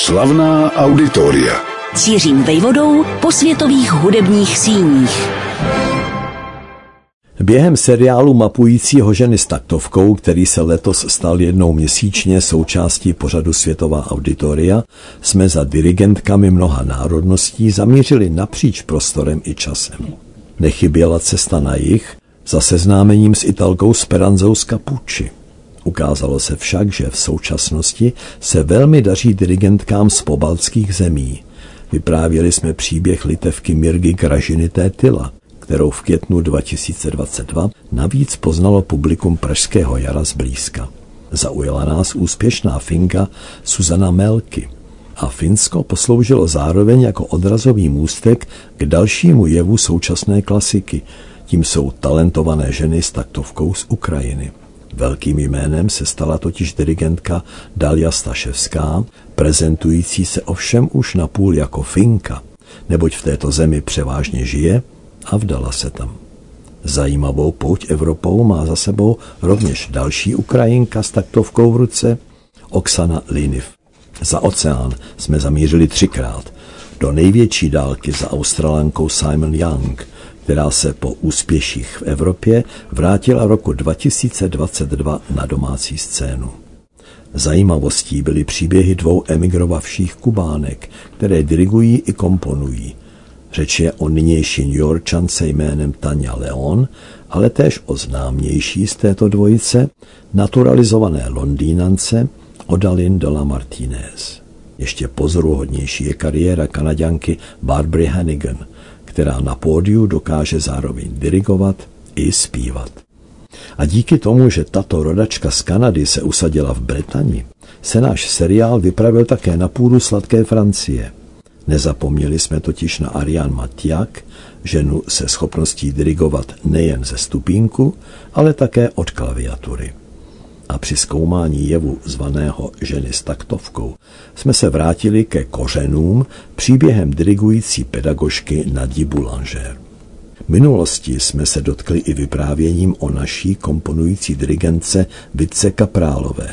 Slavná auditoria. Cířím vejvodou po světových hudebních síních. Během seriálu mapujícího ženy s taktovkou, který se letos stal jednou měsíčně součástí pořadu Světová auditoria, jsme za dirigentkami mnoha národností zamířili napříč prostorem i časem. Nechyběla cesta na jich za seznámením s italkou Speranzou z Capucci. Ukázalo se však, že v současnosti se velmi daří dirigentkám z pobaltských zemí. Vyprávěli jsme příběh litevky Mirgy Gražiny Tétila, kterou v květnu 2022 navíc poznalo publikum Pražského jara zblízka. Zaujala nás úspěšná Finka Suzana Melky a Finsko posloužilo zároveň jako odrazový můstek k dalšímu jevu současné klasiky. Tím jsou talentované ženy s taktovkou z Ukrajiny. Velkým jménem se stala totiž dirigentka Dalia Staševská, prezentující se ovšem už napůl jako Finka, neboť v této zemi převážně žije a vdala se tam. Zajímavou pouť Evropou má za sebou rovněž další Ukrajinka s taktovkou v ruce, Oksana Liniv. Za oceán jsme zamířili třikrát, do největší dálky za Australankou Simon Young, která se po úspěších v Evropě vrátila roku 2022 na domácí scénu. Zajímavostí byly příběhy dvou emigrovavších Kubánek, které dirigují i komponují. Řeč je o nynější New Yorkčance jménem Tania Leon, ale též o známější z této dvojice, naturalizované Londýnance Odalin de la Martinez. Ještě pozoruhodnější je kariéra kanaďanky Barbary Hannigan, která na pódiu dokáže zároveň dirigovat i zpívat. A díky tomu, že tato rodačka z Kanady se usadila v Británii, se náš seriál vypravil také na půdu sladké Francie. Nezapomněli jsme totiž na Ariane Matiak, ženu se schopností dirigovat nejen ze stupínku, ale také od klaviatury. A při zkoumání jevu zvaného ženy s taktovkou jsme se vrátili ke kořenům příběhem dirigující pedagožky Nadí Boulanger. V minulosti jsme se dotkli i vyprávěním o naší komponující dirigence Vitce Kaprálové.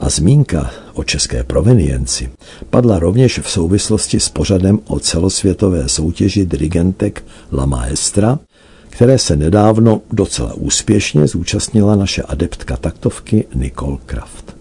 A zmínka o české provenienci padla rovněž v souvislosti s pořadem o celosvětové soutěži dirigentek La Maestra, které se nedávno docela úspěšně zúčastnila naše adeptka taktovky Nicole Kraft.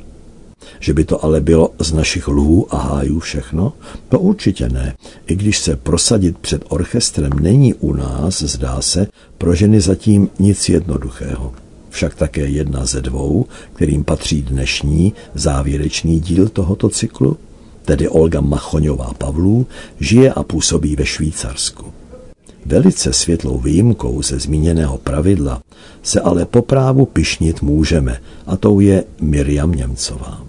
Že by to ale bylo z našich lhů a hájů všechno? To určitě ne. I když se prosadit před orchestrem není u nás, zdá se, pro ženy zatím nic jednoduchého. Však také jedna ze dvou, kterým patří dnešní závěrečný díl tohoto cyklu, tedy Olga Machoňová Pavlů, žije a působí ve Švýcarsku. Velice světlou výjimkou ze zmíněného pravidla se ale po právu pišnit můžeme, a tou je Miriam Němcová.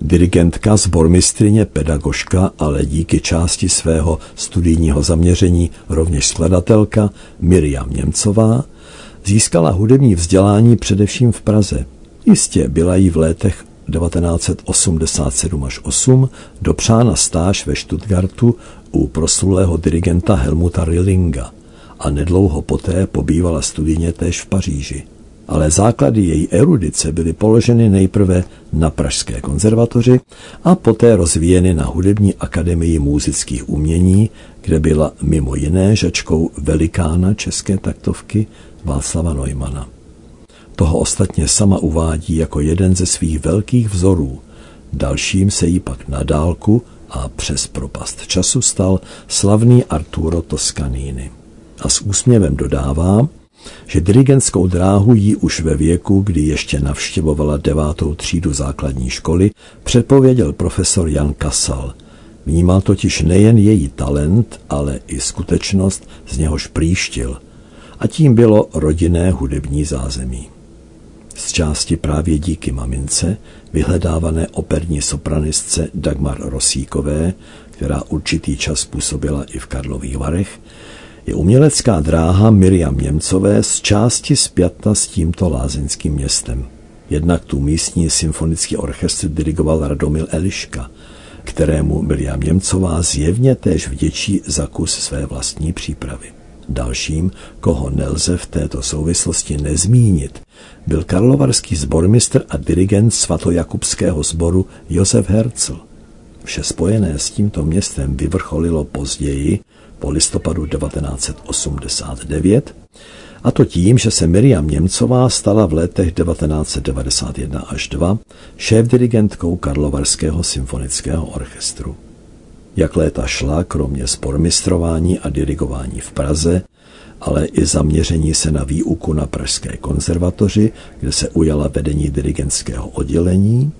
Dirigentka, zbormistrině, pedagožka, ale díky části svého studijního zaměření rovněž skladatelka Miriam Němcová získala hudební vzdělání především v Praze. Jistě byla jí v letech 1987 až 8 dopřána stáž ve Stuttgartu u proslulého dirigenta Helmuta Rillinga a nedlouho poté pobývala studijně též v Paříži. Ale základy její erudice byly položeny nejprve na Pražské konzervatoři a poté rozvíjeny na Hudební akademii muzických umění, kde byla mimo jiné žačkou velikána české taktovky Václava Neumana. Toho ostatně sama uvádí jako jeden ze svých velkých vzorů. Dalším se jí pak na dálku a přes propast času stal slavný Arturo Toscanini. A s úsměvem dodává, že dirigentskou dráhu jí už ve věku, kdy ještě navštěvovala devátou třídu základní školy, předpověděl profesor Jan Kasal. Vnímal totiž nejen její talent, ale i skutečnost, z něhož příštil. A tím bylo rodinné hudební zázemí. Z části právě díky mamince, vyhledávané operní sopranistce Dagmar Rosíkové, která určitý čas působila i v Karlových Varech, je umělecká dráha Miriam Němcové z části spjata s tímto lázeňským městem. Jednak tu místní symfonický orchestr dirigoval Radomil Eliška, kterému Miriam Němcová zjevně též vděčí za kus své vlastní přípravy. Dalším, koho nelze v této souvislosti nezmínit, byl karlovarský sbormistr a dirigent svatojakubského sboru Josef Herzl. Vše spojené s tímto městem vyvrcholilo později, po listopadu 1989, a to tím, že se Miriam Němcová stala v letech 1991 až 2 šéf-dirigentkou Karlovarského symfonického orchestru. Jak léta šla, kromě spormistrování a dirigování v Praze, ale i zaměření se na výuku na Pražské konzervatoři, kde se ujala vedení dirigentského oddělení,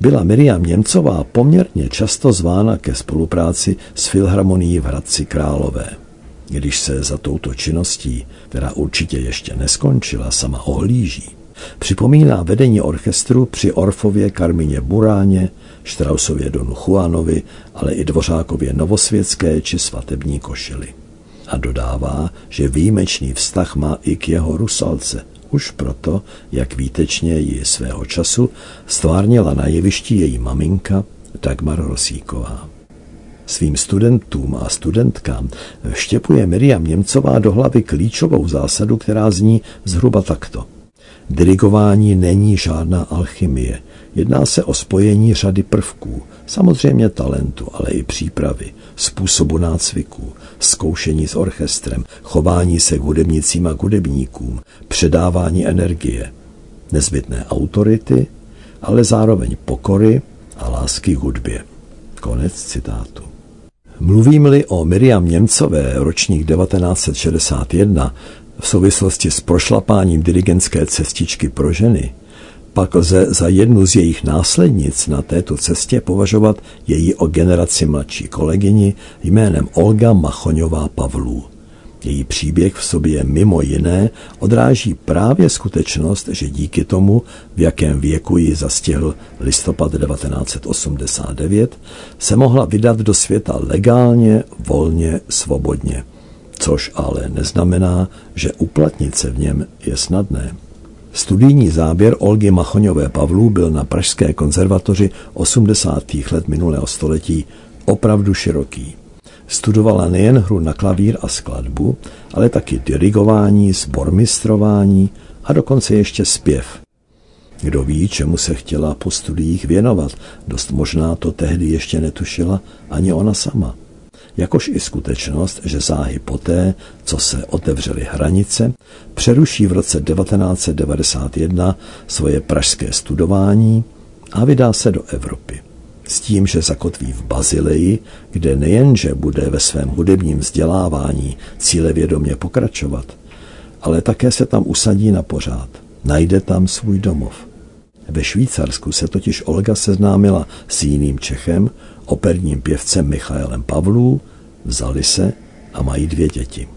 byla Miriam Němcová poměrně často zvána ke spolupráci s Filharmonií v Hradci Králové. Když se za touto činností, která určitě ještě neskončila, sama ohlíží, připomíná vedení orchestru při Orfově Karmině Buráně, Štrausově Donu Juanovi, ale i Dvořákově Novosvětské či Svatební košily. A dodává, že výjimečný vztah má i k jeho Rusalce, už proto, jak výtečně ji svého času stvárnila na jevišti její maminka Dagmar Rosíková. Svým studentům a studentkám vštěpuje Miriam Němcová do hlavy klíčovou zásadu, která zní zhruba takto. Dirigování není žádná alchymie. Jedná se o spojení řady prvků, samozřejmě talentu, ale i přípravy, způsobu nácviků, zkoušení s orchestrem, chování se k hudebnicím a hudebníkům, předávání energie, nezbytné autority, ale zároveň pokory a lásky k hudbě. Konec citátu. Mluvím-li o Miriam Němcové, ročník 1961, v souvislosti s prošlapáním dirigentské cestičky pro ženy, pak lze za jednu z jejich následnic na této cestě považovat její o generaci mladší kolegyni jménem Olga Machoňová Pavlů. Její příběh v sobě mimo jiné odráží právě skutečnost, že díky tomu, v jakém věku ji zastihl listopad 1989, se mohla vydat do světa legálně, volně, svobodně. Což ale neznamená, že uplatnit se v něm je snadné. Studijní záběr Olgy Machoňové Pavlů byl na Pražské konzervatoři 80. let minulého století opravdu široký. Studovala nejen hru na klavír a skladbu, ale taky dirigování, zbormistrování a dokonce ještě zpěv. Kdo ví, čemu se chtěla po studiích věnovat, dost možná to tehdy ještě netušila ani ona sama jakož i skutečnost, že záhy poté, co se otevřely hranice, přeruší v roce 1991 svoje pražské studování a vydá se do Evropy. S tím, že zakotví v Bazileji, kde nejenže bude ve svém hudebním vzdělávání cílevědomě pokračovat, ale také se tam usadí na pořád. Najde tam svůj domov. Ve Švýcarsku se totiž Olga seznámila s jiným Čechem, operním pěvcem Michaelem Pavlů, vzali se a mají dvě děti.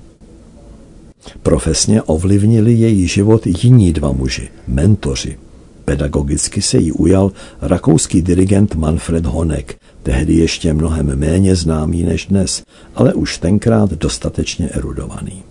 Profesně ovlivnili její život jiní dva muži, mentoři. Pedagogicky se jí ujal rakouský dirigent Manfred Honek, tehdy ještě mnohem méně známý než dnes, ale už tenkrát dostatečně erudovaný.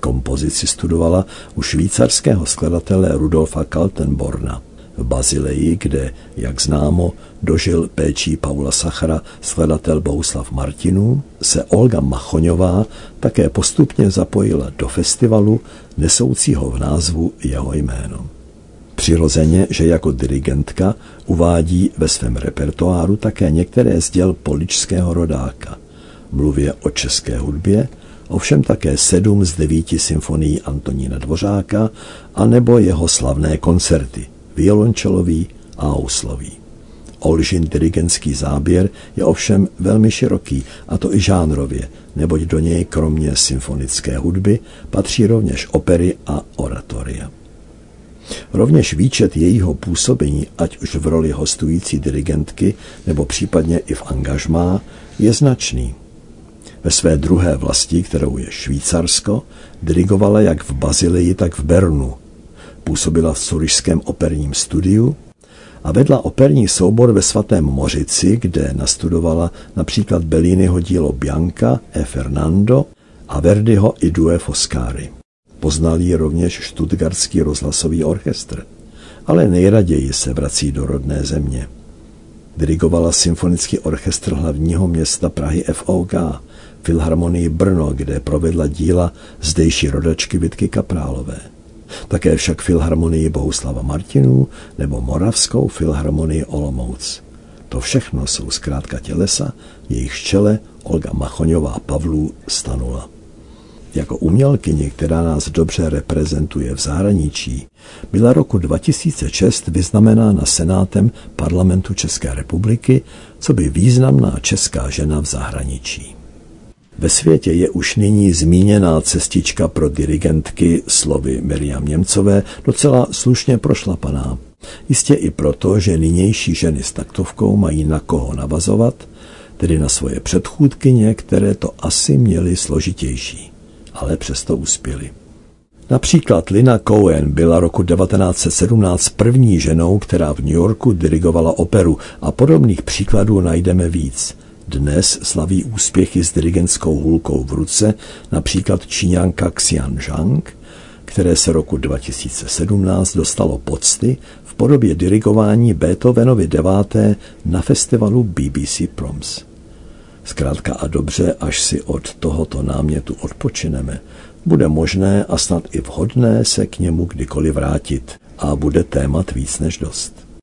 Kompozici studovala u švýcarského skladatele Rudolfa Kaltenborna v Bazileji, kde, jak známo, dožil péčí Paula Sachara skladatel Bouslav Martinů, se Olga Machoňová také postupně zapojila do festivalu nesoucího v názvu jeho jméno. Přirozeně, že jako dirigentka uvádí ve svém repertoáru také některé z děl poličského rodáka. Mluvě o české hudbě, ovšem také sedm z devíti symfonií Antonína Dvořáka a nebo jeho slavné koncerty – violončelový a houslový. Olžin dirigentský záběr je ovšem velmi široký, a to i žánrově, neboť do něj kromě symfonické hudby patří rovněž opery a oratoria. Rovněž výčet jejího působení, ať už v roli hostující dirigentky nebo případně i v angažmá, je značný. Ve své druhé vlasti, kterou je Švýcarsko, dirigovala jak v Bazilii, tak v Bernu, Působila v Surišském operním studiu a vedla operní soubor ve Svatém Mořici, kde nastudovala například Belliniho dílo Bianca e Fernando a Verdiho i Due Foscari. Poznal ji rovněž štutgardský rozhlasový orchestr, ale nejraději se vrací do rodné země. Dirigovala symfonický orchestr hlavního města Prahy FOK, Filharmonii Brno, kde provedla díla zdejší rodačky Vitky Kaprálové. Také však Filharmonii Bohuslava Martinů nebo Moravskou filharmonii Olomouc. To všechno jsou zkrátka tělesa, jejich čele Olga Machoňová Pavlů stanula. Jako umělkyně, která nás dobře reprezentuje v zahraničí, byla roku 2006 vyznamenána Senátem parlamentu České republiky, co by významná česká žena v zahraničí. Ve světě je už nyní zmíněná cestička pro dirigentky slovy Miriam Němcové docela slušně prošlapaná. Jistě i proto, že nynější ženy s taktovkou mají na koho navazovat, tedy na svoje předchůdkyně, které to asi měly složitější, ale přesto uspěly. Například Lina Cohen byla roku 1917 první ženou, která v New Yorku dirigovala operu a podobných příkladů najdeme víc. Dnes slaví úspěchy s dirigentskou hůlkou v ruce například Číňanka Xian Zhang, které se roku 2017 dostalo pocty v podobě dirigování Beethovenovy deváté na festivalu BBC Proms. Zkrátka a dobře, až si od tohoto námětu odpočineme, bude možné a snad i vhodné se k němu kdykoliv vrátit a bude témat víc než dost.